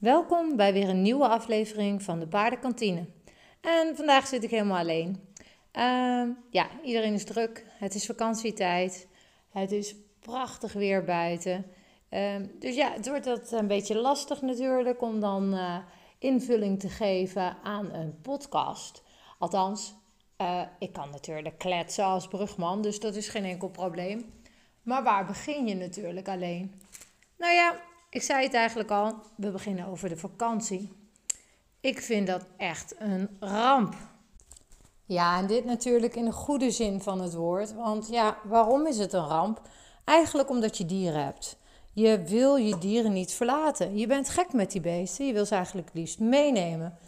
Welkom bij weer een nieuwe aflevering van de Paardenkantine. En vandaag zit ik helemaal alleen. Ehm, ja, iedereen is druk. Het is vakantietijd. Het is prachtig weer buiten. Ehm, dus ja, het wordt dat een beetje lastig natuurlijk om dan uh, invulling te geven aan een podcast. Althans, uh, ik kan natuurlijk kletsen als brugman, dus dat is geen enkel probleem. Maar waar begin je natuurlijk alleen? Nou ja, ik zei het eigenlijk al, we beginnen over de vakantie. Ik vind dat echt een ramp. Ja, en dit natuurlijk in de goede zin van het woord. Want ja, waarom is het een ramp? Eigenlijk omdat je dieren hebt. Je wil je dieren niet verlaten. Je bent gek met die beesten. Je wil ze eigenlijk het liefst meenemen.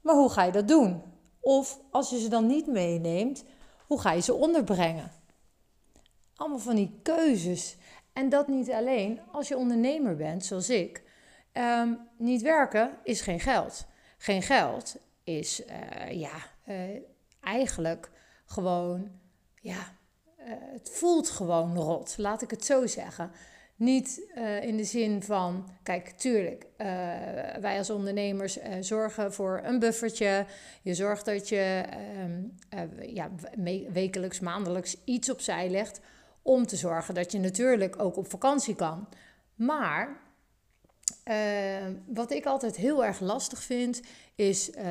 Maar hoe ga je dat doen? Of als je ze dan niet meeneemt, hoe ga je ze onderbrengen? Allemaal van die keuzes. En dat niet alleen als je ondernemer bent, zoals ik. Ehm, niet werken is geen geld. Geen geld is, uh, ja, uh, eigenlijk gewoon, ja, uh, het voelt gewoon rot, laat ik het zo zeggen. Niet in de zin van, kijk, tuurlijk, wij als ondernemers zorgen voor een buffertje. Je zorgt dat je um, ja, wekelijks, maandelijks iets opzij legt om te zorgen dat je natuurlijk ook op vakantie kan. Maar uh, wat ik altijd heel erg lastig vind, is uh,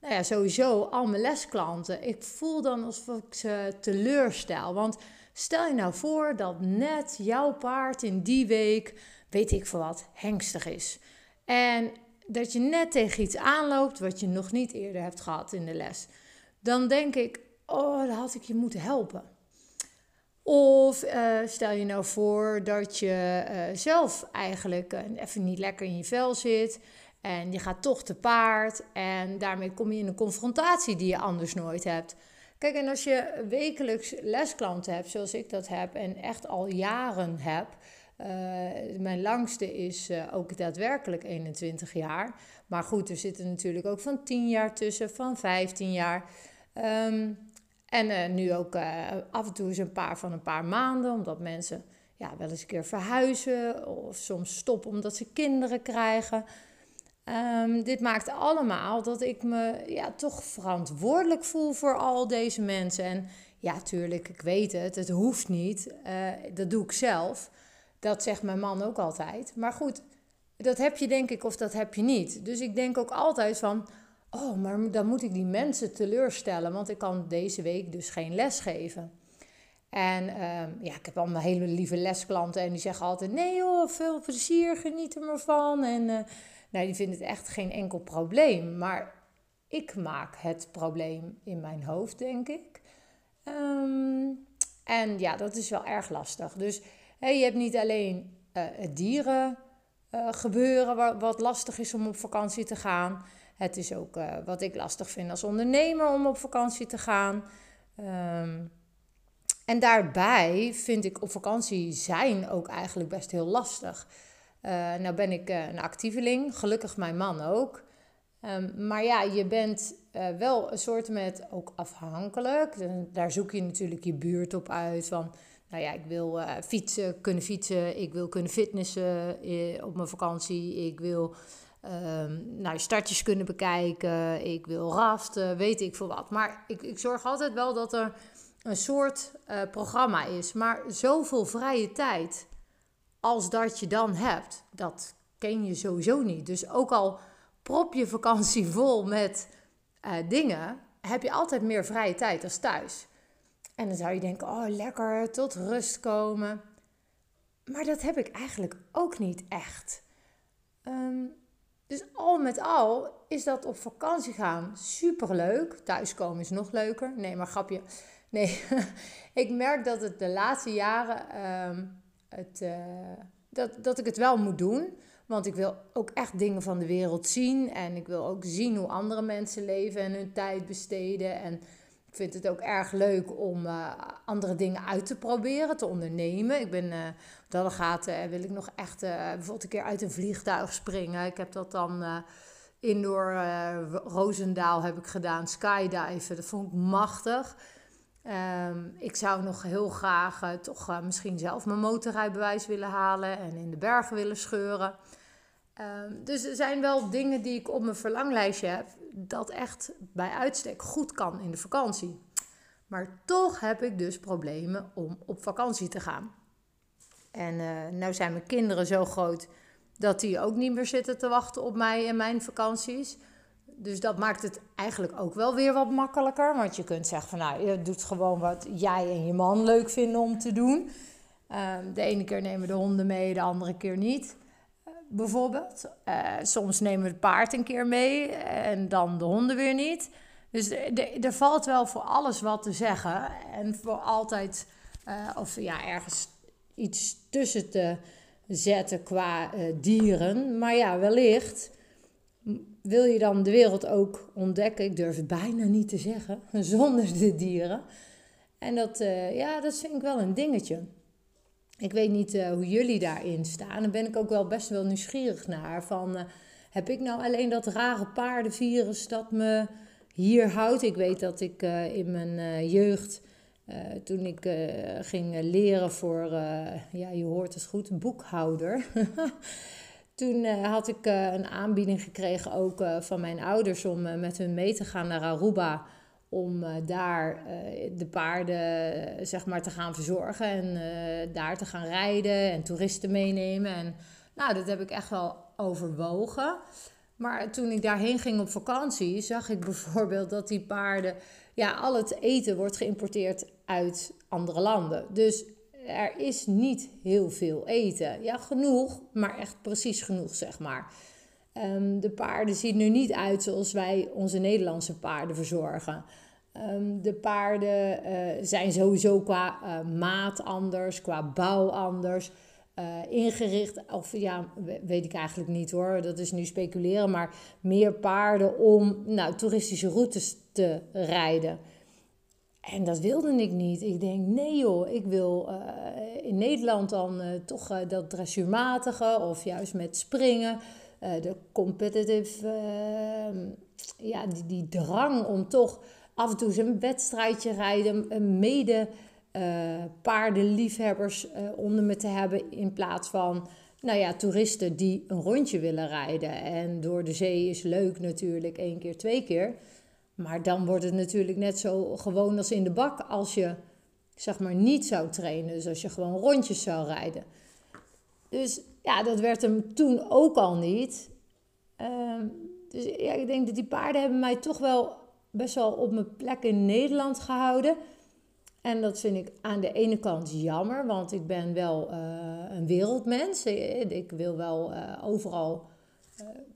nou ja, sowieso al mijn lesklanten. Ik voel dan alsof ik ze teleurstel. Want stel je nou voor dat net jouw paard in die week, weet ik veel wat, hengstig is. En dat je net tegen iets aanloopt wat je nog niet eerder hebt gehad in de les. Dan denk ik, oh, dan had ik je moeten helpen. Of uh, stel je nou voor dat je uh, zelf eigenlijk uh, even niet lekker in je vel zit. En je gaat toch te paard. En daarmee kom je in een confrontatie die je anders nooit hebt. Kijk, en als je wekelijks lesklanten hebt, zoals ik dat heb, en echt al jaren heb. mijn langste is ook daadwerkelijk 21 jaar. Maar goed, er zitten natuurlijk ook van 10 jaar tussen, van 15 jaar. Um, en uh, nu ook uh, af en toe eens een paar van een paar maanden, omdat mensen ja, wel eens een keer verhuizen of soms stoppen omdat ze kinderen krijgen. Um, dit maakt allemaal dat ik me ja, toch verantwoordelijk voel voor al deze mensen. En ja, tuurlijk, ik weet het, het hoeft niet. Uh, dat doe ik zelf. Dat zegt mijn man ook altijd. Maar goed, dat heb je denk ik of dat heb je niet. Dus ik denk ook altijd van oh, maar dan moet ik die mensen teleurstellen, want ik kan deze week dus geen les geven. En ehm, ja, ik heb allemaal hele lieve lesklanten en die zeggen altijd: nee joh, veel plezier, geniet er maar van. En uh, nou, die vinden het echt geen enkel probleem. Maar ik maak het probleem in mijn hoofd, denk ik. Ehm, en ja, dat is wel erg lastig. Dus hey, je hebt niet alleen uh, het dieren gebeuren wat lastig is om op vakantie te gaan. Het is ook uh, wat ik lastig vind als ondernemer om op vakantie te gaan. Um, en daarbij vind ik op vakantie zijn ook eigenlijk best heel lastig. Uh, nou ben ik uh, een actieveling, gelukkig mijn man ook. Um, maar ja, je bent wel een soort met ook afhankelijk. Daar zoek je natuurlijk je buurt op uit. Van, nou ja, ik wil fietsen, kunnen fietsen. Ik wil kunnen fitnessen op mijn vakantie. Ik wil um, nou, startjes kunnen bekijken. Ik wil raften, weet ik veel wat. Maar ik, ik zorg altijd wel dat er een soort uh, programma is. Maar zoveel vrije tijd als dat je dan hebt, dat ken je sowieso niet. Dus ook al prop je vakantie vol met uh, dingen, heb je altijd meer vrije tijd als thuis. En dan zou je denken, oh lekker, tot rust komen. Maar dat heb ik eigenlijk ook niet echt. Um, dus al met al is dat op vakantie gaan super leuk. Thuiskomen is nog leuker. Nee, maar grapje. Nee, ik merk dat het de laatste jaren uh, het, uh, dat, dat ik het wel moet doen. Want ik wil ook echt dingen van de wereld zien. En ik wil ook zien hoe andere mensen leven en hun tijd besteden. En vind het ook erg leuk om uh, andere dingen uit te proberen, te ondernemen. Ik ben, uh, dat gaat, uh, wil ik nog echt bijvoorbeeld een keer uit een vliegtuig springen. Ik heb dat dan indoor Roosendaal heb ik gedaan, skydiven. Dat vond ik machtig. Um, ik zou nog heel graag toch misschien zelf mijn motorrijbewijs willen halen en in de bergen willen scheuren. Ehm, dus er zijn wel dingen die ik op mijn verlanglijstje heb, dat echt bij uitstek goed kan in de vakantie. Maar toch heb ik dus problemen om op vakantie te gaan. En uh, nou zijn mijn kinderen zo groot dat die ook niet meer zitten te wachten op mij en mijn vakanties. Dus dat maakt het eigenlijk ook wel weer wat makkelijker. Want je kunt zeggen van nou, je doet gewoon wat jij en je man leuk vinden om te doen. Ehm, de ene keer nemen de honden mee, de andere keer niet. Bijvoorbeeld. Uh, soms nemen we het paard een keer mee en dan de honden weer niet. Dus er valt wel voor alles wat te zeggen. En voor altijd, uh, of ja, ergens iets tussen te zetten qua dieren. Maar ja, wellicht wil je dan de wereld ook ontdekken? Ik durf het bijna niet te zeggen, zonder de dieren. En dat, ja, dat vind ik wel een dingetje. Ik weet niet uh, hoe jullie daarin staan. Daar ben ik ook wel best wel nieuwsgierig naar. Van, uh, heb ik nou alleen dat rare paardenvirus dat me hier houdt? Ik weet dat ik in mijn jeugd, toen ik ging leren voor, ja, je hoort het goed, boekhouder. Toen had ik een aanbieding gekregen ook van mijn ouders om met hun mee te gaan naar Aruba. Om daar de paarden zeg maar, te gaan verzorgen en daar te gaan rijden en toeristen meenemen. En nou, dat heb ik echt wel overwogen. Maar toen ik daarheen ging op vakantie, zag ik bijvoorbeeld dat die paarden, ja, al het eten wordt geïmporteerd uit andere landen. Dus er is niet heel veel eten. Ja, genoeg, maar echt precies genoeg, zeg maar. Um, de paarden zien er niet uit zoals wij onze Nederlandse paarden verzorgen. Um, de paarden uh, zijn sowieso qua uh, maat anders, qua bouw anders. Uh, ingericht, of ja, weet ik eigenlijk niet hoor, dat is nu speculeren, maar meer paarden om nou, toeristische routes te rijden. En dat wilde ik niet. Ik denk, nee joh, ik wil in Nederland dan toch dat dressuurmatige of juist met springen. De competitive, ehm, ja, die, die drang om toch af en toe een wedstrijdje rijden. mede paardenliefhebbers onder me te hebben in plaats van... Nou ja, toeristen die een rondje willen rijden. En door de zee is leuk natuurlijk, één keer, twee keer. Maar dan wordt het natuurlijk net zo gewoon als in de bak als je zeg maar niet zou trainen. Dus als je gewoon rondjes zou rijden. Dus ja, dat werd hem toen ook al niet. Ehm, dus ja, ik denk dat die paarden hebben mij toch wel best wel op mijn plek in Nederland gehouden. En dat vind ik aan de ene kant jammer, want ik ben wel uh, een wereldmens. Ik wil wel uh, overal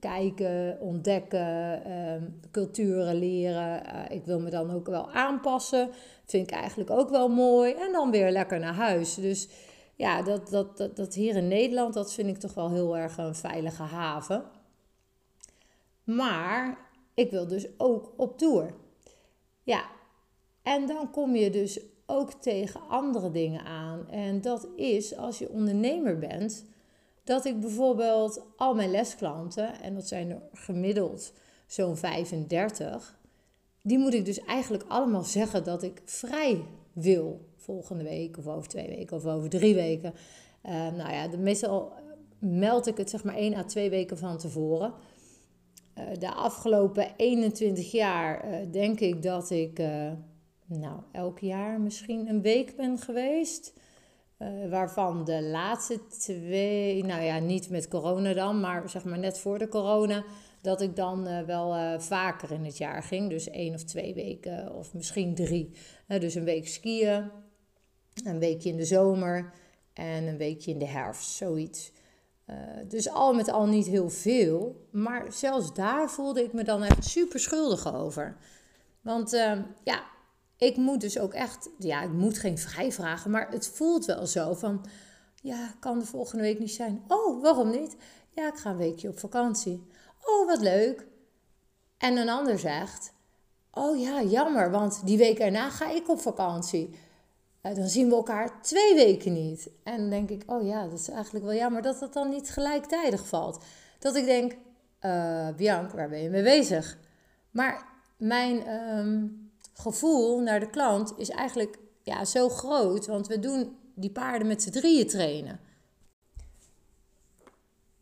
kijken, ontdekken, uh, culturen leren. Ik wil me dan ook wel aanpassen. Vind ik eigenlijk ook wel mooi. En dan weer lekker naar huis. Dus ja, dat, dat, dat, dat hier in Nederland, dat vind ik toch wel heel erg een veilige haven. Maar ik wil dus ook op tour. Ja, en dan kom je dus ook tegen andere dingen aan. En dat is als je ondernemer bent dat ik bijvoorbeeld al mijn lesklanten, en dat zijn er gemiddeld zo'n 35, die moet ik dus eigenlijk allemaal zeggen dat ik vrij wil volgende week of over twee weken of over drie weken. Uh, nou ja, meestal meld ik het zeg maar één à twee weken van tevoren. Uh, de afgelopen 21 jaar uh, denk ik dat ik nou, elk jaar misschien een week ben geweest. Waarvan de laatste twee, nou ja, niet met corona dan, maar zeg maar net voor de corona, dat ik dan wel vaker in het jaar ging. Dus één of twee weken, of misschien drie. dus een week skiën, een weekje in de zomer en een weekje in de herfst, zoiets. dus al met al niet heel veel, maar zelfs daar voelde ik me dan echt super schuldig over. Want ja, ik moet dus ook echt, ja, ik moet geen vrijvragen, maar het voelt wel zo van, ja, kan de volgende week niet zijn. Oh, waarom niet? Ja, ik ga een weekje op vakantie. Oh, wat leuk. En een ander zegt, oh ja, jammer, want die week erna ga ik op vakantie. Uh, dan zien we elkaar twee weken niet. En dan denk ik, oh ja, dat is eigenlijk wel jammer dat dat dan niet gelijktijdig valt. Dat ik denk, uh, Bianca, waar ben je mee bezig? Maar mijn... Ehm, gevoel naar de klant is eigenlijk ja, zo groot. Want we doen die paarden met z'n drieën trainen.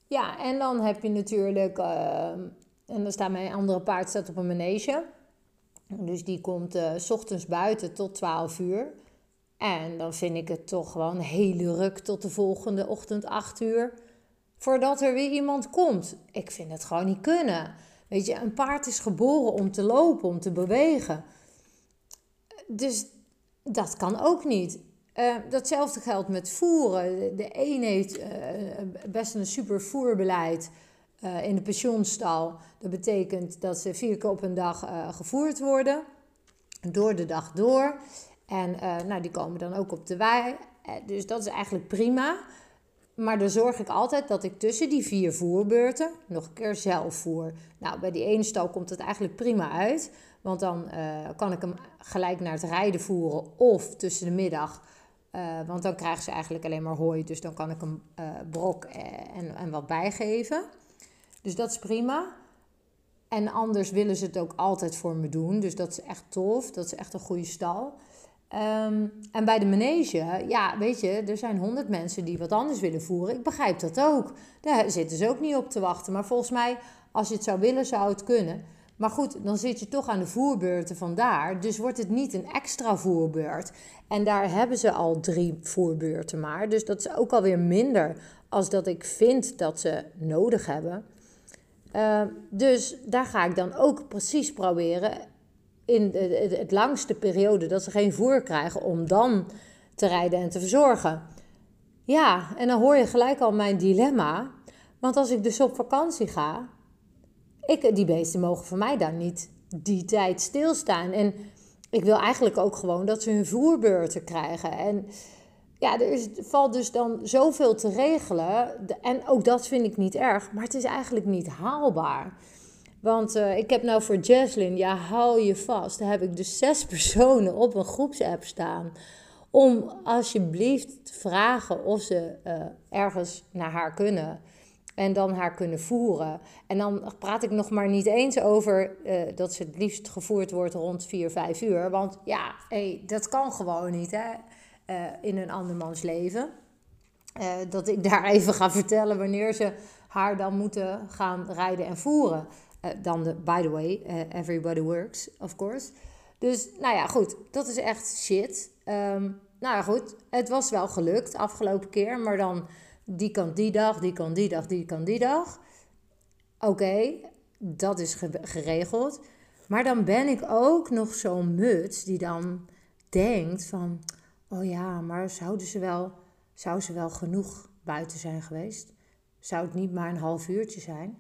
Ja, en dan heb je natuurlijk, uh, en dan staat mijn andere paard staat op een manege. Dus die komt uh, s ochtends buiten tot 12 uur. En dan vind ik het toch gewoon hele ruk tot de volgende ochtend 8 uur. Voordat er weer iemand komt. Ik vind het gewoon niet kunnen. Weet je, een paard is geboren om te lopen, om te bewegen. Dus dat kan ook niet. Uh, datzelfde geldt met voeren. De een heeft uh, best een super voerbeleid uh, in de pensioenstal. Dat betekent dat ze vier keer op een dag gevoerd worden. Door de dag door. En nou, die komen dan ook op de wei. dus dat is eigenlijk prima. Maar dan zorg ik altijd dat ik tussen die vier voerbeurten nog een keer zelf voer. Nou, bij die ene stal komt het eigenlijk prima uit. Want dan kan ik hem gelijk naar het rijden voeren of tussen de middag want dan krijgen ze eigenlijk alleen maar hooi. Dus dan kan ik uh, brok en, en wat bijgeven. Dus dat is prima. En anders willen ze het ook altijd voor me doen. Dus dat is echt tof. Dat is echt een goede stal. Um, en bij de manege, ja, weet je, er zijn honderd mensen die wat anders willen voeren. Ik begrijp dat ook. Daar zitten ze ook niet op te wachten. Maar volgens mij, als je het zou willen, zou het kunnen. Maar goed, dan zit je toch aan de voerbeurten vandaar. Dus wordt het niet een extra voerbeurt. En daar hebben ze al drie voerbeurten maar. Dus dat is ook alweer minder als dat ik vind dat ze nodig hebben. Uh, dus daar ga ik dan ook precies proberen in de, het langste periode dat ze geen voer krijgen om dan te rijden en te verzorgen. Ja, en dan hoor je gelijk al mijn dilemma. Want als ik dus op vakantie ga, ik, die beesten mogen voor mij dan niet die tijd stilstaan. En ik wil eigenlijk ook gewoon dat ze hun voerbeurten krijgen. En ja, er is, valt dus dan zoveel te regelen. En ook dat vind ik niet erg, maar het is eigenlijk niet haalbaar. Want uh, ik heb nou voor Jaslyn, ja, hou je vast. Daar heb ik dus zes personen op een groepsapp staan. Om alsjeblieft te vragen of ze uh, ergens naar haar kunnen en dan haar kunnen voeren. En dan praat ik nog maar niet eens over uh, dat ze het liefst gevoerd wordt rond 4, 5 uur. Want ja, hey, dat kan gewoon niet hè, in een andermans leven. Dat ik daar even ga vertellen wanneer ze haar dan moeten gaan rijden en voeren. Dan de, by the way, everybody works, of course. Dus nou ja, goed, dat is echt shit. Um, nou ja, goed, het was wel gelukt afgelopen keer, maar dan die kan die dag, die kan die dag, die kan die dag. Oké, dat is geregeld. Maar dan ben ik ook nog zo'n muts die dan denkt van... Oh ja, maar zouden ze wel, zou ze wel genoeg buiten zijn geweest? Zou het niet maar een half uurtje zijn?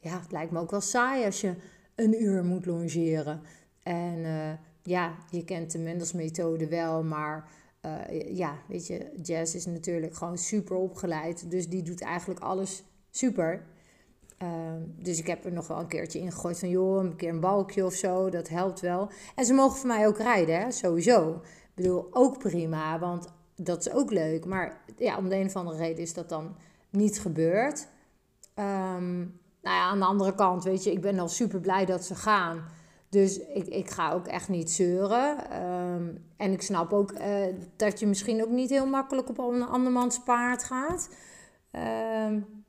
Ja, het lijkt me ook wel saai als je een uur moet longeren. En uh, ja, je kent de Mendels methode wel, maar uh, ja, weet je, Jazz is natuurlijk gewoon super opgeleid. Dus die doet eigenlijk alles super. Uh, dus ik heb er nog wel een keertje ingegooid van, joh, een keer een balkje of zo. Dat helpt wel. En ze mogen voor mij ook rijden, hè, sowieso. Ik bedoel, ook prima, want dat is ook leuk. Maar ja, om de een of andere reden is dat dan niet gebeurd. Um, nou ja, aan de andere kant, weet je, ik ben al super blij dat ze gaan. Dus ik, ik ga ook echt niet zeuren. Um, en ik snap ook uh, dat je misschien ook niet heel makkelijk op een andermans paard gaat. Um,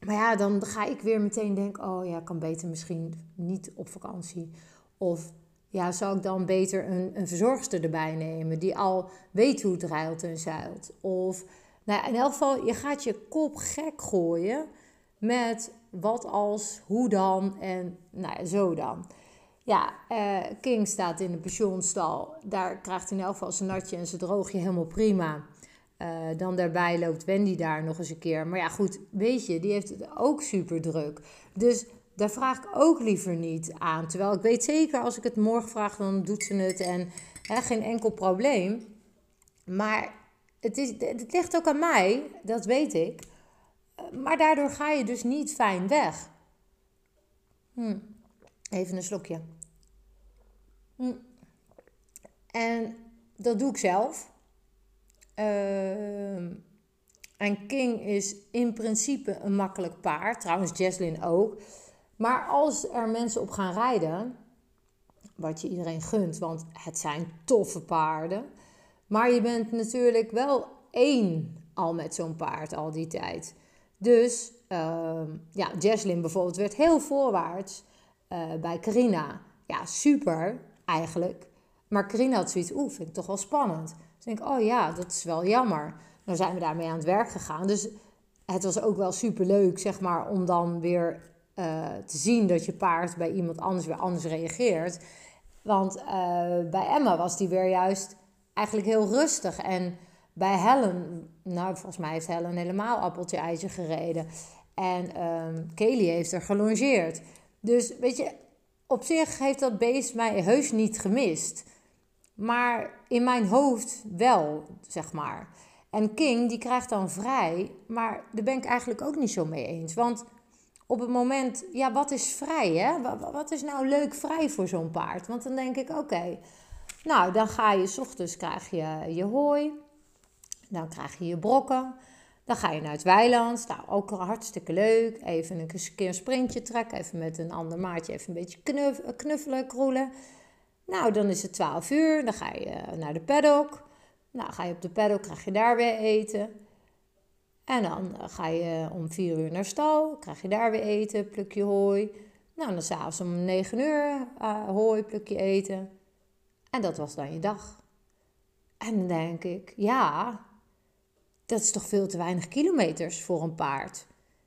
maar ja, dan ga ik weer meteen denken: oh ja, kan beter misschien niet op vakantie. Of ja, zou ik dan beter een, een verzorgster erbij nemen die al weet hoe het ruilt en zeilt? Of nou ja, in elk geval, je gaat je kop gek gooien met wat als, hoe dan en nou ja, zo dan. Ja, uh, King staat in de pensioenstal. Daar krijgt hij in elk geval zijn natje en zijn droogje helemaal prima. Uh, dan daarbij loopt Wendy daar nog eens een keer. Maar ja, goed, weet je, die heeft het ook super druk. Dus daar vraag ik ook liever niet aan. Terwijl ik weet zeker, als ik het morgen vraag, dan doet ze het en hè, geen enkel probleem. Maar het, is, het ligt ook aan mij, dat weet ik. Maar daardoor ga je dus niet fijn weg. Hm. Even een slokje. Hm. En dat doe ik zelf. Uh, en King is in principe een makkelijk paard. Trouwens, Jaslyn ook. Maar als er mensen op gaan rijden, wat je iedereen gunt, want het zijn toffe paarden. Maar je bent natuurlijk wel één al met zo'n paard al die tijd. Dus uh, ja, Jesslyn bijvoorbeeld werd heel voorwaarts uh, bij Carina. Ja, super eigenlijk. Maar Carina had zoiets, oeh, vind ik toch wel spannend. Dus ik denk, oh ja, dat is wel jammer. Dan zijn we daarmee aan het werk gegaan. Dus het was ook wel super leuk, zeg maar, om dan weer uh, te zien dat je paard bij iemand anders weer anders reageert. Want uh, bij Emma was die weer juist eigenlijk heel rustig. En bij Helen, nou volgens mij heeft Helen helemaal appeltje ijzer gereden. En um, Kelly heeft er gelongeerd. Dus weet je, op zich heeft dat beest mij heus niet gemist. Maar in mijn hoofd wel, zeg maar. En King, die krijgt dan vrij. Maar daar ben ik eigenlijk ook niet zo mee eens. Want op het moment, ja, wat is vrij, hè? Wat is nou leuk vrij voor zo'n paard? Want dan denk ik, oké, nou, dan ga je, s ochtends krijg je je hooi. Dan krijg je je brokken. Dan ga je naar het weiland. Nou, ook hartstikke leuk. Even een keer een sprintje trekken. Even met een ander maatje even een beetje knuff, knuffelen, kroelen. Nou, dan is het 12 uur. Dan ga je naar de paddock. Nou, ga je op de paddock, krijg je daar weer eten. En dan ga je om 4 uur naar stal. Krijg je daar weer eten, pluk je hooi. Nou, dan s'avonds om 9 uur hooi, pluk je eten. En dat was dan je dag. En dan denk ik, ja, dat is toch veel te weinig kilometers voor een paard.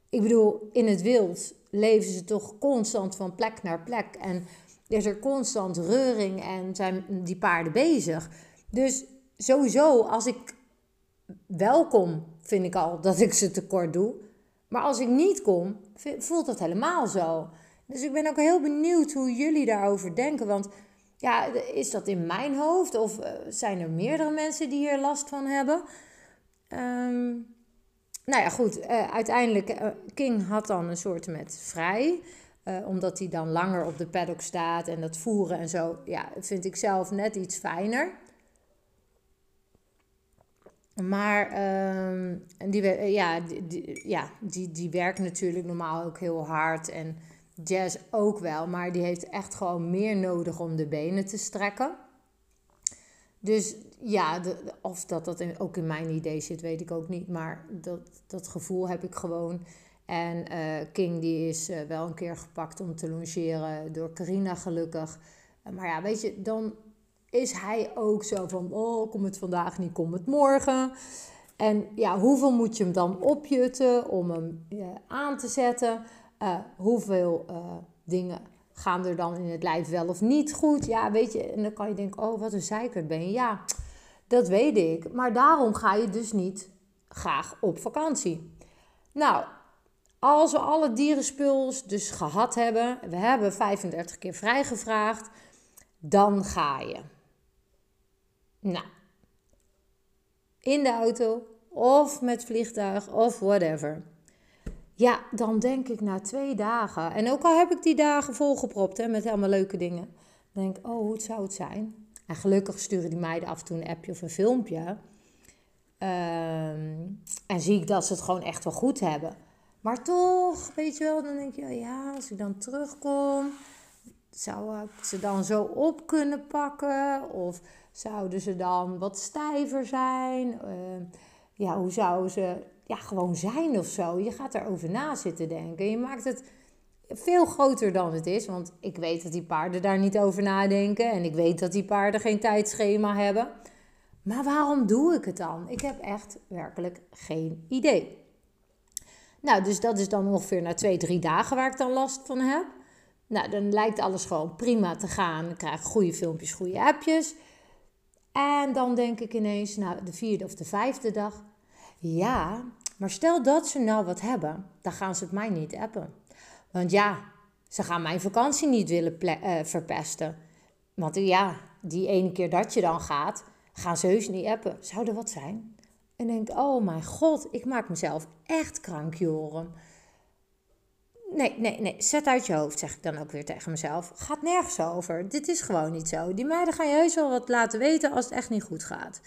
Ik bedoel, in het wild leven ze toch constant van plek naar plek. En is er constant reuring en zijn die paarden bezig. Dus sowieso, als ik wel kom, vind ik al dat ik ze tekort doe. Maar als ik niet kom, voelt dat helemaal zo. Dus ik ben ook heel benieuwd hoe jullie daarover denken. Want ja, is dat in mijn hoofd? Of eh, zijn er meerdere mensen die hier last van hebben? Um, nou ja, goed. Uh, uiteindelijk, uh, King had dan een soort met vrij. Uh, omdat hij dan langer op de paddock staat en dat voeren en zo. Ja, vind ik zelf net iets fijner. Maar um, die, ja, ja, die, die werkt natuurlijk normaal ook heel hard. En Jazz ook wel. Maar die heeft echt gewoon meer nodig om de benen te strekken. Dus ja, of dat dat ook in mijn idee zit, weet ik ook niet. Maar dat, dat gevoel heb ik gewoon. En uh, King die is uh, wel een keer gepakt om te longeren door Carina gelukkig. Uh, maar ja, weet je, dan is hij ook zo van... Oh, kom het vandaag niet, kom het morgen. En ja, hoeveel moet je hem dan opjutten om hem aan te zetten? hoeveel dingen gaan er dan in het lijf wel of niet goed? Ja, weet je, en dan kan je denken, oh, wat een zeikert ben je. Ja, dat weet ik. Maar daarom ga je dus niet graag op vakantie. Nou, als we alle dierenspuls dus gehad hebben, we hebben 35 keer vrijgevraagd, dan ga je. Nou, in de auto of met vliegtuig of whatever. Ja, dan denk ik na twee dagen, en ook al heb ik die dagen volgepropt hè, met allemaal leuke dingen, denk ik, oh, hoe zou het zijn? En gelukkig sturen die meiden af en toe een appje of een filmpje. Ehm, en zie ik dat ze het gewoon echt wel goed hebben. Maar toch, weet je wel, dan denk je, ja, als ik dan terugkom, zou ik ze dan zo op kunnen pakken? Of zouden ze dan wat stijver zijn? Uh, ja, hoe zouden ze ja, gewoon zijn of zo? Je gaat erover na zitten denken. Je maakt het veel groter dan het is. Want ik weet dat die paarden daar niet over nadenken. En ik weet dat die paarden geen tijdschema hebben. Maar waarom doe ik het dan? Ik heb echt werkelijk geen idee. Nou, dus dat is dan ongeveer na twee, drie dagen waar ik dan last van heb. Nou, dan lijkt alles gewoon prima te gaan. Ik krijg goede filmpjes, goede appjes. En dan denk ik ineens, nou, de vierde of de vijfde dag. Ja, maar stel dat ze nou wat hebben, dan gaan ze het mij niet appen. Want ja, ze gaan mijn vakantie niet willen uh, verpesten. Want ja, die ene keer dat je dan gaat, gaan ze heus niet appen. Zou er wat zijn? En denk, oh mijn god, ik maak mezelf echt krank, Joram. Nee, nee, nee, zet uit je hoofd, zeg ik dan ook weer tegen mezelf. Gaat nergens over. Dit is gewoon niet zo. Die meiden gaan je heus wel wat laten weten als het echt niet goed gaat.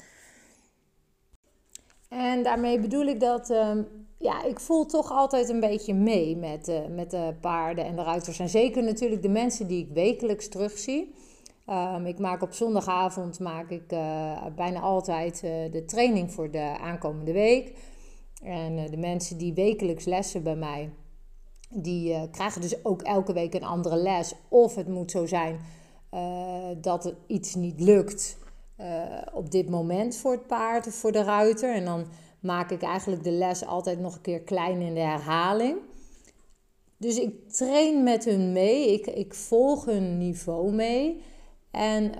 En daarmee bedoel ik dat um, ja, ik voel toch altijd een beetje mee met, uh, met de paarden en de ruiters. En zeker natuurlijk de mensen die ik wekelijks terugzie. Um, ik maak op zondagavond maak ik uh, bijna altijd uh, de training voor de aankomende week. En de mensen die wekelijks lessen bij mij, die krijgen dus ook elke week een andere les. Of het moet zo zijn dat iets niet lukt op dit moment voor het paard of voor de ruiter. En dan maak ik eigenlijk de les altijd nog een keer klein in de herhaling. Dus ik train met hun mee, ik, ik volg hun niveau mee. En uh,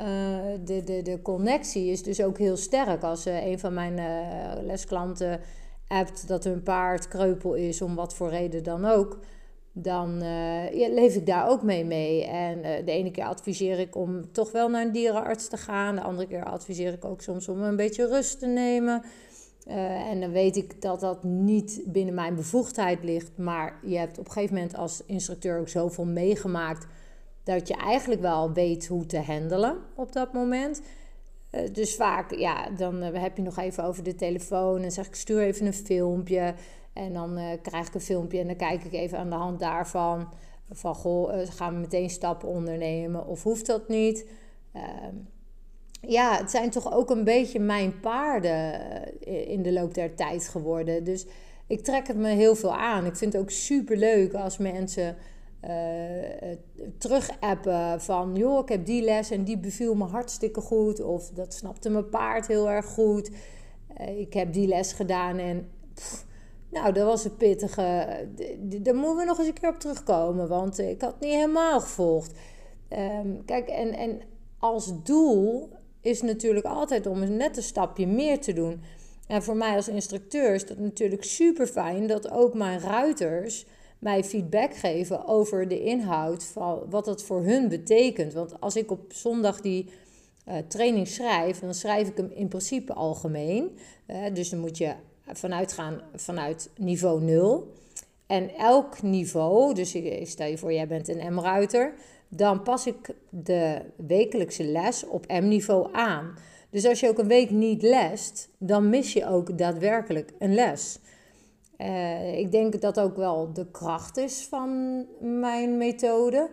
de, de, de connectie is dus ook heel sterk. Als uh, een van mijn uh, lesklanten appt dat hun paard kreupel is, om wat voor reden dan ook, dan leef ik daar ook mee mee. En de ene keer adviseer ik om toch wel naar een dierenarts te gaan. De andere keer adviseer ik ook soms om een beetje rust te nemen. Uh, en dan weet ik dat dat niet binnen mijn bevoegdheid ligt. Maar je hebt op een gegeven moment als instructeur ook zoveel meegemaakt. dat je eigenlijk wel weet hoe te handelen op dat moment. Uh, dus vaak, ja, dan uh, heb je nog even over de telefoon. En zeg ik: stuur even een filmpje. En dan krijg ik een filmpje en dan kijk ik even aan de hand daarvan. Van goh, gaan we meteen stappen ondernemen of hoeft dat niet? Ja, het zijn toch ook een beetje mijn paarden eh, in de loop der tijd geworden. Dus ik trek het me heel veel aan. Ik vind het ook super leuk als mensen uh, terug appen van... joh, ik heb die les en die beviel me hartstikke goed. Of dat snapte mijn paard heel erg goed. ik heb die les gedaan en... nou, dat was een pittige. Daar moeten we nog eens een keer op terugkomen. Want ik had het niet helemaal gevolgd. Ehm, kijk, en, en als doel is natuurlijk altijd om een net een stapje meer te doen. En voor mij als instructeur is dat natuurlijk super fijn dat ook mijn ruiters mij feedback geven over de inhoud van wat dat voor hun betekent. Want als ik op zondag die uh, training schrijf, dan schrijf ik hem in principe algemeen. Uh, dus dan moet je vanuit gaan vanuit niveau 0. En elk niveau, dus stel je voor, jij bent een M-ruiter dan pas ik de wekelijkse les op M-niveau aan. Dus als je ook een week niet lest, dan mis je ook daadwerkelijk een les. Uh, ik denk dat ook wel de kracht is van mijn methode.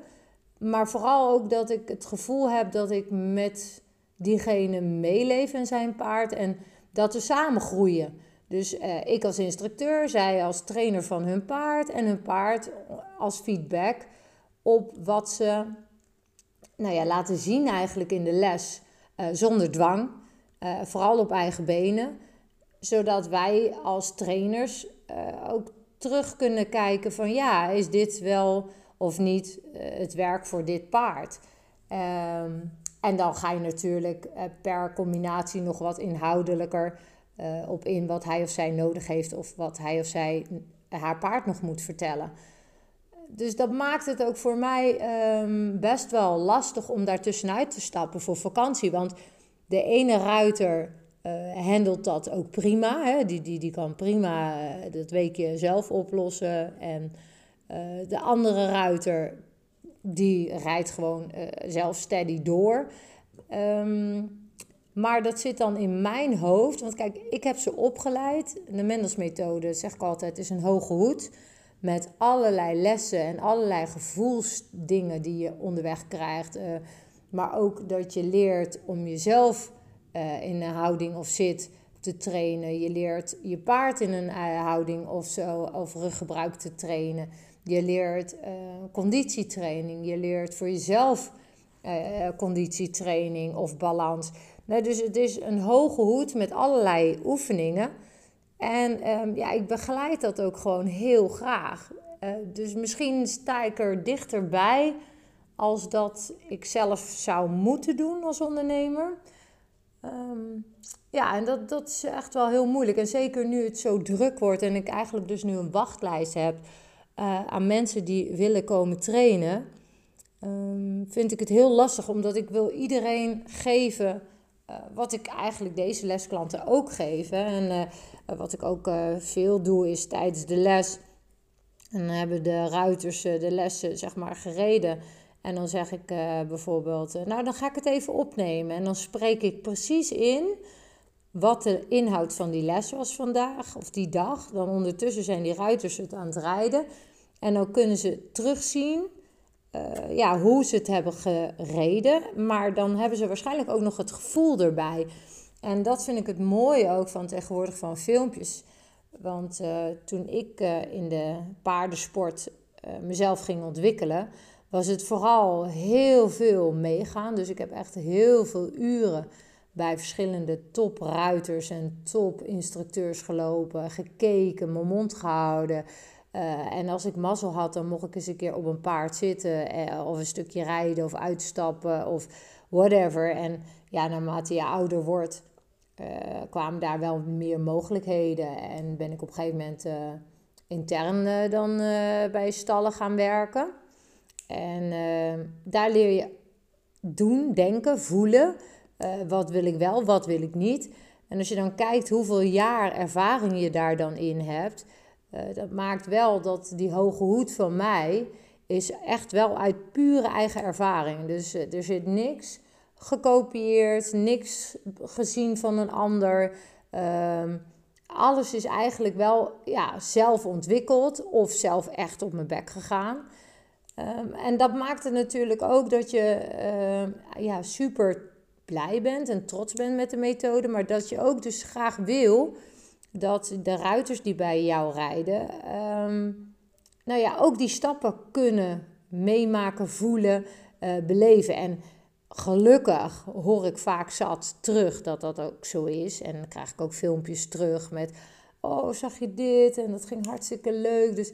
Maar vooral ook dat ik het gevoel heb dat ik met diegene meeleef en zijn paard en dat we samen groeien. Dus uh, ik als instructeur, zij als trainer van hun paard en hun paard als feedback op wat ze nou ja, laten zien eigenlijk in de les uh, zonder dwang. Uh, vooral op eigen benen. Zodat wij als trainers uh, ook terug kunnen kijken van ja, is dit wel of niet het werk voor dit paard? Um, en dan ga je natuurlijk per combinatie nog wat inhoudelijker op in wat hij of zij nodig heeft of wat hij of zij haar paard nog moet vertellen dus dat maakt het ook voor mij um, best wel lastig om daar tussenuit te stappen voor vakantie. Want de ene ruiter uh, handelt dat ook prima. Hè? Die, die, die kan prima uh, dat weekje zelf oplossen. En uh, de andere ruiter, die rijdt gewoon zelf steady door. Um, maar dat zit dan in mijn hoofd. Want kijk, ik heb ze opgeleid. De Mendels-methode, zeg ik altijd, is een hoge hoed met allerlei lessen en allerlei gevoelsdingen die je onderweg krijgt. Uh, maar ook dat je leert om jezelf uh, in een houding of zit te trainen. Je leert je paard in een uh, houding of zo of ruggebruik te trainen. Je leert conditietraining. Je leert voor jezelf conditietraining of balans. Dus het is een hoge hoed met allerlei oefeningen. En ehm, ja, ik begeleid dat ook gewoon heel graag. Uh, dus misschien sta ik er dichterbij als dat ik zelf zou moeten doen als ondernemer. Um, ja, en dat, dat is echt wel heel moeilijk. En zeker nu het zo druk wordt en ik eigenlijk dus nu een wachtlijst heb uh, aan mensen die willen komen trainen, um, vind ik het heel lastig, omdat ik wil iedereen geven uh, wat ik eigenlijk deze lesklanten ook geef. En eh, wat ik ook eh, veel doe is tijdens de les. En dan hebben de ruiters eh, de lessen zeg maar gereden. En dan zeg ik bijvoorbeeld, nou dan ga ik het even opnemen. En dan spreek ik precies in wat de inhoud van die les was vandaag of die dag. Dan ondertussen zijn die ruiters het aan het rijden. En dan kunnen ze terugzien uh, ja, hoe ze het hebben gereden. Maar dan hebben ze waarschijnlijk ook nog het gevoel erbij. En dat vind ik het mooie ook van tegenwoordig van filmpjes. Want uh, toen ik uh, in de paardensport mezelf ging ontwikkelen, was het vooral heel veel meegaan. Dus ik heb echt heel veel uren bij verschillende topruiters en topinstructeurs gelopen, gekeken, mijn mond gehouden. En als ik mazzel had, dan mocht ik eens een keer op een paard zitten of een stukje rijden of uitstappen of whatever. En ja, naarmate je ouder wordt, uh, kwamen daar wel meer mogelijkheden. En ben ik op een gegeven moment uh, intern dan bij stallen gaan werken. En daar leer je doen, denken, voelen. wat wil ik wel, wat wil ik niet. En als je dan kijkt hoeveel jaar ervaring je daar dan in hebt, dat maakt wel dat die hoge hoed van mij is echt wel uit pure eigen ervaring. Dus er zit niks gekopieerd, niks gezien van een ander. Um, alles is eigenlijk wel ja, zelf ontwikkeld of zelf echt op mijn bek gegaan. Um, en dat maakt het natuurlijk ook dat je uh, ja, super blij bent en trots bent met de methode, maar dat je ook dus graag wil dat de ruiters die bij jou rijden, um, nou ja, ook die stappen kunnen meemaken, voelen, uh, beleven. En gelukkig hoor ik vaak zat terug dat dat ook zo is. En dan krijg ik ook filmpjes terug met: Oh, zag je dit? En dat ging hartstikke leuk. Dus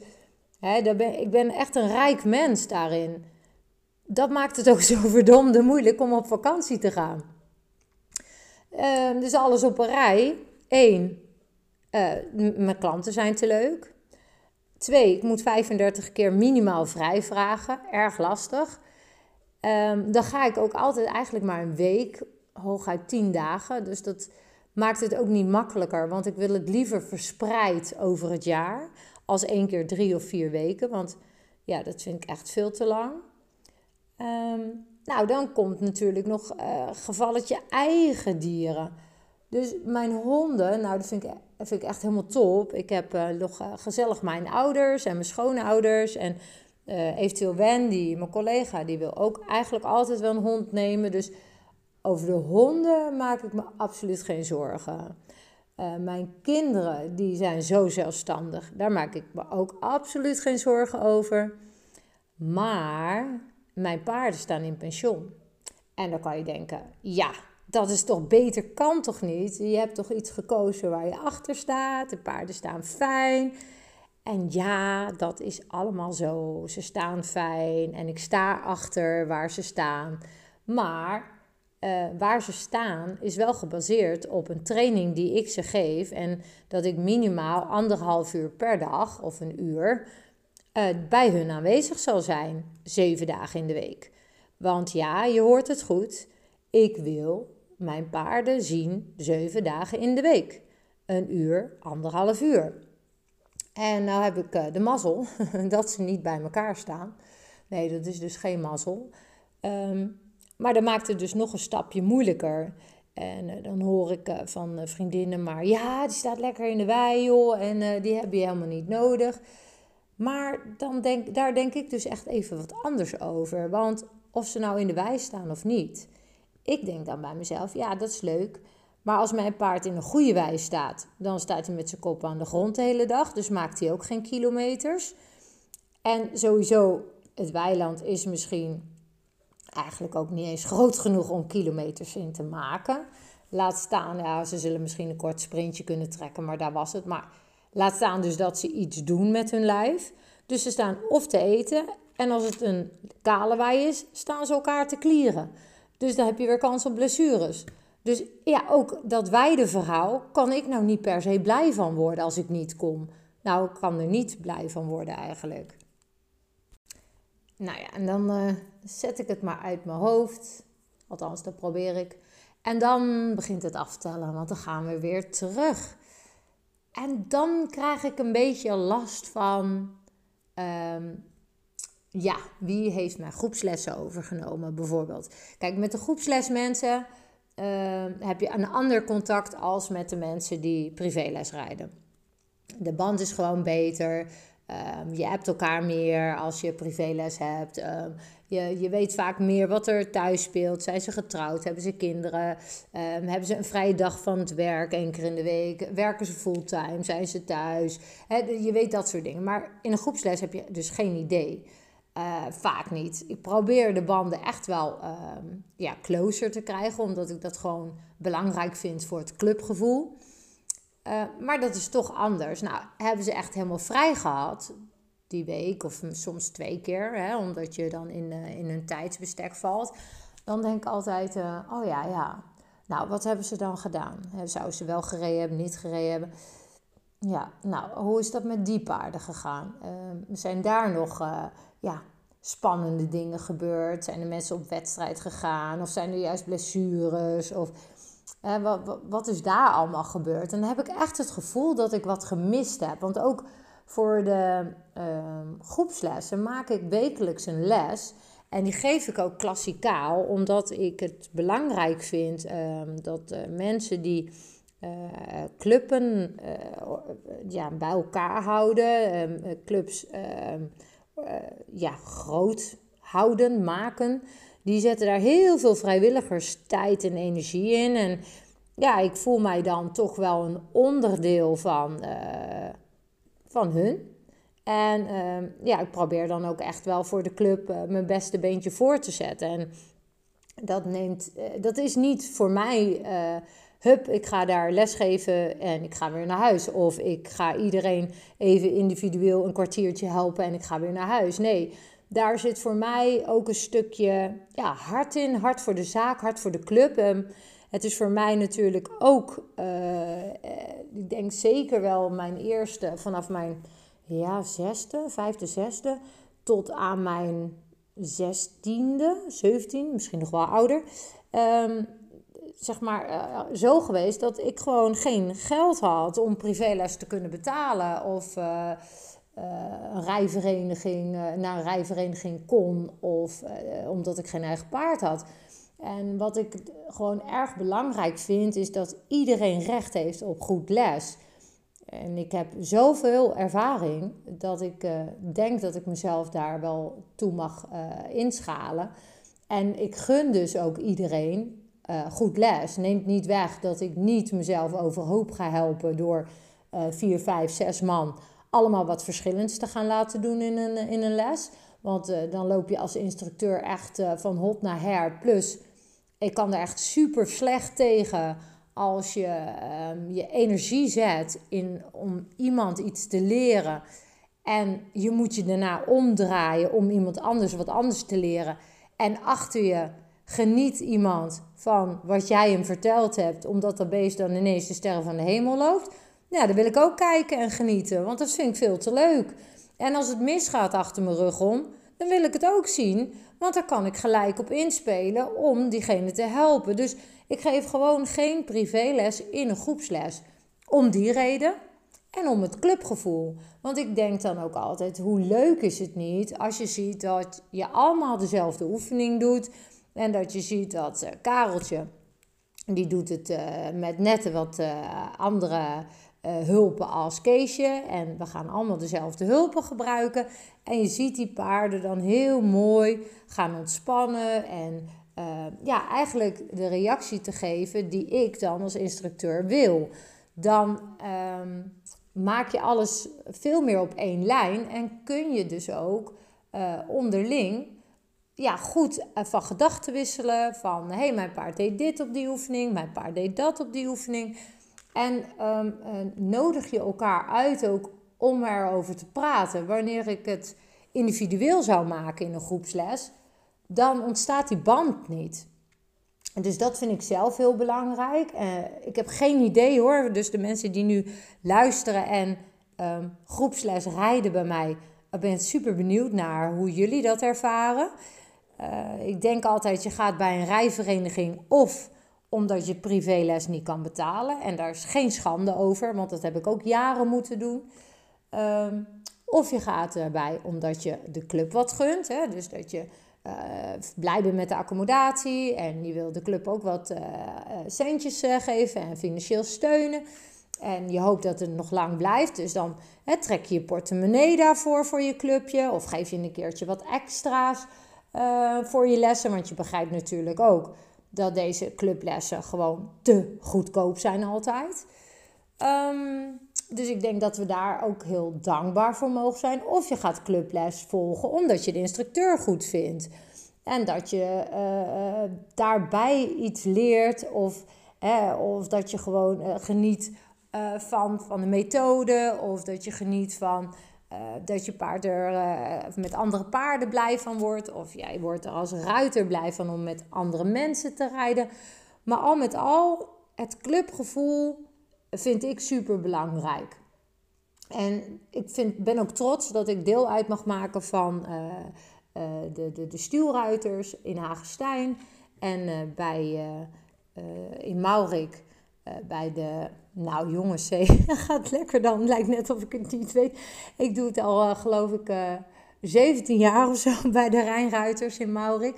hè, daar ben, ik ben echt een rijk mens daarin. Dat maakt het ook zo verdomde moeilijk om op vakantie te gaan. Uh, dus alles op een rij. Eén, uh, mijn klanten zijn te leuk. Twee, ik moet 35 keer minimaal vrij vragen. Erg lastig. Um, dan ga ik ook altijd eigenlijk maar een week, hooguit tien dagen. Dus dat maakt het ook niet makkelijker, want ik wil het liever verspreid over het jaar als één keer drie of vier weken. Want ja, dat vind ik echt veel te lang. Um, nou, dan komt natuurlijk nog uh, gevalletje eigen dieren. Dus mijn honden, nou, dat vind ik, vind ik echt helemaal top. Ik heb uh, nog uh, gezellig mijn ouders en mijn schoonouders. En uh, eventueel Wendy, mijn collega, die wil ook eigenlijk altijd wel een hond nemen. Dus over de honden maak ik me absoluut geen zorgen. Mijn kinderen, die zijn zo zelfstandig. Daar maak ik me ook absoluut geen zorgen over. Maar mijn paarden staan in pensioen. En dan kan je denken, ja, dat is toch beter, kan toch niet? Je hebt toch iets gekozen waar je achter staat. De paarden staan fijn. En ja, dat is allemaal zo. Ze staan fijn en ik sta achter waar ze staan. Maar uh, waar ze staan is wel gebaseerd op een training die ik ze geef. En dat ik minimaal anderhalf uur per dag of een uur uh, bij hun aanwezig zal zijn. Zeven dagen in de week. Want ja, je hoort het goed. Ik wil mijn paarden zien zeven dagen in de week. Een uur, anderhalf uur. En nou heb ik uh, de mazzel dat ze niet bij elkaar staan. Nee, dat is dus geen mazzel. Um, maar dat maakt het dus nog een stapje moeilijker. En uh, dan hoor ik uh, van vriendinnen maar... Ja, die staat lekker in de wei, joh. En die heb je helemaal niet nodig. Maar dan denk, daar denk ik dus echt even wat anders over. Want of ze nou in de wei staan of niet... Ik denk dan bij mezelf, ja, dat is leuk... Maar als mijn paard in een goede wei staat, dan staat hij met zijn kop aan de grond de hele dag. Dus maakt hij ook geen kilometers. En sowieso, het weiland is misschien eigenlijk ook niet eens groot genoeg om kilometers in te maken. Laat staan, ja, ze zullen misschien een kort sprintje kunnen trekken, maar daar was het. Maar laat staan dus dat ze iets doen met hun lijf. Dus ze staan of te eten, en als het een kale wei is, staan ze elkaar te klieren. Dus dan heb je weer kans op blessures. Dus ja, ook dat weideverhaal kan ik nou niet per se blij van worden als ik niet kom. Nou, ik kan er niet blij van worden eigenlijk. Nou ja, en dan uh, zet ik het maar uit mijn hoofd. Althans, dat probeer ik. En dan begint het aftellen, want dan gaan we weer terug. En dan krijg ik een beetje last van. Um, ja, wie heeft mijn groepslessen overgenomen bijvoorbeeld? Kijk, met de groepslesmensen uh, heb je een ander contact als met de mensen die privéles rijden. De band is gewoon beter. Ehm, je hebt elkaar meer als je privéles hebt. Ehm, je, je weet vaak meer wat er thuis speelt. Zijn ze getrouwd? Hebben ze kinderen? Ehm, hebben ze een vrije dag van het werk één keer in de week? Werken ze fulltime? Zijn ze thuis? je weet dat soort dingen. Maar in een groepsles heb je dus geen idee. Uh, vaak niet. Ik probeer de banden echt wel ja, closer te krijgen, omdat ik dat gewoon belangrijk vind voor het clubgevoel. Uh, maar dat is toch anders. Nou, hebben ze echt helemaal vrij gehad die week, of soms twee keer, hè, omdat je dan in, uh, in een tijdsbestek valt. Dan denk ik altijd, oh ja, ja. Nou, wat hebben ze dan gedaan? Zouden ze wel gereden hebben, niet gereden hebben? Ja, nou, hoe is dat met die paarden gegaan? zijn daar nog ja, spannende dingen gebeurd? Zijn er mensen op wedstrijd gegaan? Of zijn er juist blessures? Of wat, wat, is daar allemaal gebeurd? En dan heb ik echt het gevoel dat ik wat gemist heb. Want ook voor de uh, groepslessen maak ik wekelijks een les. En die geef ik ook klassikaal, omdat ik het belangrijk vind ehm, dat uh, mensen die uh, clubben eh, ja, bij elkaar houden, ehm, clubs ja, groot houden, maken die zetten daar heel veel vrijwilligers tijd en energie in. En ja, ik voel mij dan toch wel een onderdeel van, uh, van hun. En uh, ja, ik probeer dan ook echt wel voor de club mijn beste beentje voor te zetten. En dat, neemt, dat is niet voor mij, hup, ik ga daar lesgeven en ik ga weer naar huis. Of ik ga iedereen even individueel een kwartiertje helpen en ik ga weer naar huis. Nee, daar zit voor mij ook een stukje ja, hart in. Hart voor de zaak, hart voor de club. Um, het is voor mij natuurlijk ook, uh, ik denk zeker wel mijn eerste, vanaf mijn ja, zesde, vijfde, zesde, tot aan mijn zestiende, zeventien, misschien nog wel ouder. Um, zeg maar uh, zo geweest dat ik gewoon geen geld had om privéles te kunnen betalen. Of uh, uh, een rijvereniging, naar een rijvereniging kon of omdat ik geen eigen paard had. En wat ik gewoon erg belangrijk vind, is dat iedereen recht heeft op goed les. En ik heb zoveel ervaring dat ik denk dat ik mezelf daar wel toe mag inschalen. En ik gun dus ook iedereen goed les. Neemt niet weg dat ik niet mezelf overhoop ga helpen door vier, vijf, zes man allemaal wat verschillends te gaan laten doen in een, in een les. Want uh, dan loop je als instructeur echt van hot naar her. Plus, ik kan er echt super slecht tegen als je um, je energie zet in, om iemand iets te leren. En je moet je daarna omdraaien om iemand anders wat anders te leren. En achter je geniet iemand van wat jij hem verteld hebt, omdat dat beest dan ineens de sterren van de hemel loopt. Ja, dan wil ik ook kijken en genieten, want dat vind ik veel te leuk. En als het misgaat achter mijn rug om, dan wil ik het ook zien, want daar kan ik gelijk op inspelen om diegene te helpen. Dus ik geef gewoon geen privéles in een groepsles. Om die reden en om het clubgevoel. Want ik denk dan ook altijd, hoe leuk is het niet als je ziet dat je allemaal dezelfde oefening doet. En dat je ziet dat uh, Kareltje, die doet het uh, met net wat uh, andere hulpen als Keesje. En we gaan allemaal dezelfde hulpen gebruiken. En je ziet die paarden dan heel mooi gaan ontspannen. En ja, eigenlijk de reactie te geven die ik dan als instructeur wil. Dan um, maak je alles veel meer op één lijn. En kun je dus ook onderling ja, goed van gedachten wisselen. Van hé, hey, mijn paard deed dit op die oefening, mijn paard deed dat op die oefening. En um, nodig je elkaar uit ook om erover te praten. Wanneer ik het individueel zou maken in een groepsles, dan ontstaat die band niet. Dus dat vind ik zelf heel belangrijk. Uh, ik heb geen idee hoor. Dus de mensen die nu luisteren en um, groepsles rijden bij mij, ik ben super benieuwd naar hoe jullie dat ervaren. Uh, ik denk altijd, je gaat bij een rijvereniging of omdat je privéles niet kan betalen. En daar is geen schande over, want dat heb ik ook jaren moeten doen. Ehm, of je gaat erbij omdat je de club wat gunt. Hè? Dus dat je uh, blij bent met de accommodatie en je wil de club ook wat uh, centjes geven en financieel steunen. En je hoopt dat het nog lang blijft. Dus dan hè, trek je je portemonnee daarvoor voor je clubje. Of geef je een keertje wat extra's uh, voor je lessen. Want je begrijpt natuurlijk ook dat deze clublessen gewoon te goedkoop zijn altijd. Um, dus ik denk dat we daar ook heel dankbaar voor mogen zijn. Of je gaat clubles volgen omdat je de instructeur goed vindt. En dat je uh, daarbij iets leert. Of, of dat je gewoon geniet van, van de methode. Of dat je geniet van dat je paard er met andere paarden blij van wordt. Of jij wordt er als ruiter blij van om met andere mensen te rijden. Maar al met al, het clubgevoel vind ik super belangrijk. En ik vind, ben ook trots dat ik deel uit mag maken van uh, de, de, de stuurruiters in Hagestein. En bij, in Maurik bij de... Nou jongens, gaat lekker dan. Lijkt net of ik het niet weet. Ik doe het al geloof ik 17 jaar of zo bij de Rijnruiters in Maurik.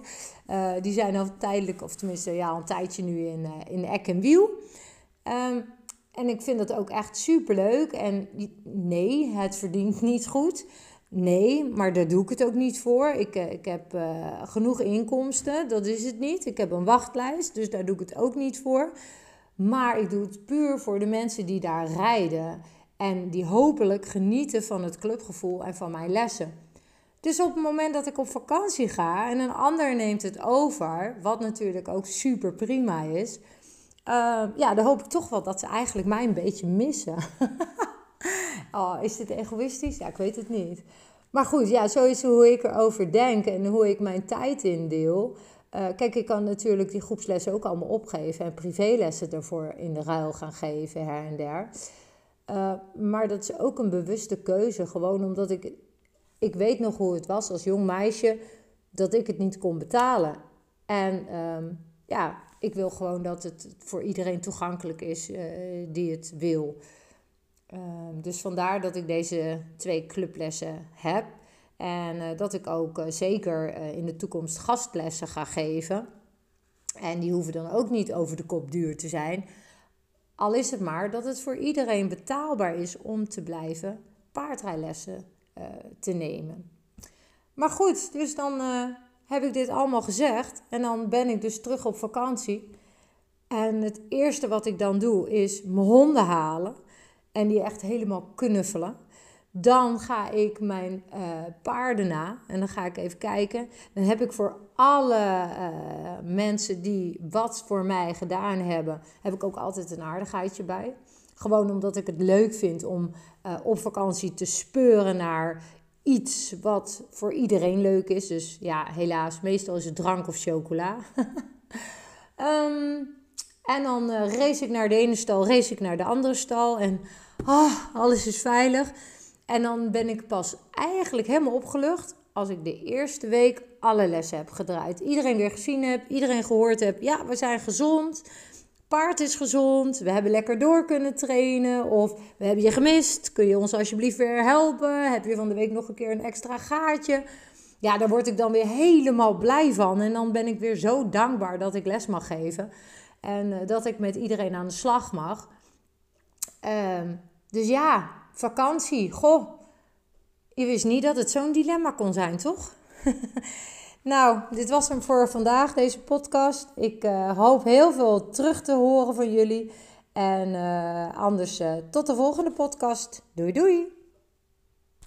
die zijn al tijdelijk, of tenminste ja, al een tijdje nu in, in Eck en Wiel. Um, en ik vind dat ook echt superleuk. En nee, het verdient niet goed. Nee, maar daar doe ik het ook niet voor. Ik, eh, ik heb uh, genoeg inkomsten, dat is het niet. Ik heb een wachtlijst, dus daar doe ik het ook niet voor. Maar ik doe het puur voor de mensen die daar rijden. En die hopelijk genieten van het clubgevoel en van mijn lessen. Dus op het moment dat ik op vakantie ga en een ander neemt het over, wat natuurlijk ook super prima is, uh, ja, dan hoop ik toch wel dat ze eigenlijk mij een beetje missen. oh, is dit egoïstisch? Ja, ik weet het niet. Maar goed, ja, zo is hoe ik erover denk en hoe ik mijn tijd indeel. Uh, kijk, ik kan natuurlijk die groepslessen ook allemaal opgeven en privélessen ervoor in de ruil gaan geven her en der. Uh, maar dat is ook een bewuste keuze, gewoon omdat ik, ik weet nog hoe het was als jong meisje dat ik het niet kon betalen. En um, ja, ik wil gewoon dat het voor iedereen toegankelijk is uh, die het wil. Uh, dus vandaar dat ik deze twee clublessen heb. En uh, dat ik ook uh, zeker in de toekomst gastlessen ga geven. En die hoeven dan ook niet over de kop duur te zijn. Al is het maar dat het voor iedereen betaalbaar is om te blijven paardrijlessen te nemen. Maar goed, dus dan heb ik dit allemaal gezegd. En dan ben ik dus terug op vakantie. En het eerste wat ik dan doe is mijn honden halen. En die echt helemaal knuffelen. Dan ga ik mijn uh, paarden na. En dan ga ik even kijken. Dan heb ik voor alle uh, mensen die wat voor mij gedaan hebben, heb ik ook altijd een aardigheidje bij. Gewoon omdat ik het leuk vind om uh, op vakantie te speuren naar iets wat voor iedereen leuk is. Dus ja, helaas, meestal is het drank of chocola. um, en dan race ik naar de ene stal, race ik naar de andere stal. En oh, alles is veilig. En dan ben ik pas eigenlijk helemaal opgelucht als ik de eerste week alle lessen heb gedraaid. Iedereen weer gezien heb, iedereen gehoord heb. Ja, we zijn gezond paard is gezond, we hebben lekker door kunnen trainen of we hebben je gemist, kun je ons alsjeblieft weer helpen? Heb je van de week nog een keer een extra gaatje? Ja, daar word ik dan weer helemaal blij van en dan ben ik weer zo dankbaar dat ik les mag geven en uh, dat ik met iedereen aan de slag mag. Uh, dus ja, vakantie, goh, je wist niet dat het zo'n dilemma kon zijn, toch? Nou, dit was hem voor vandaag, deze podcast. Ik uh, hoop heel veel terug te horen van jullie. En uh, anders uh, tot de volgende podcast. Doei doei!